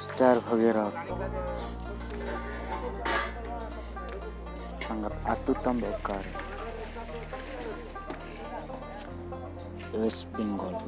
Mr. Bhagirath sangat atuh tambokar West Bengal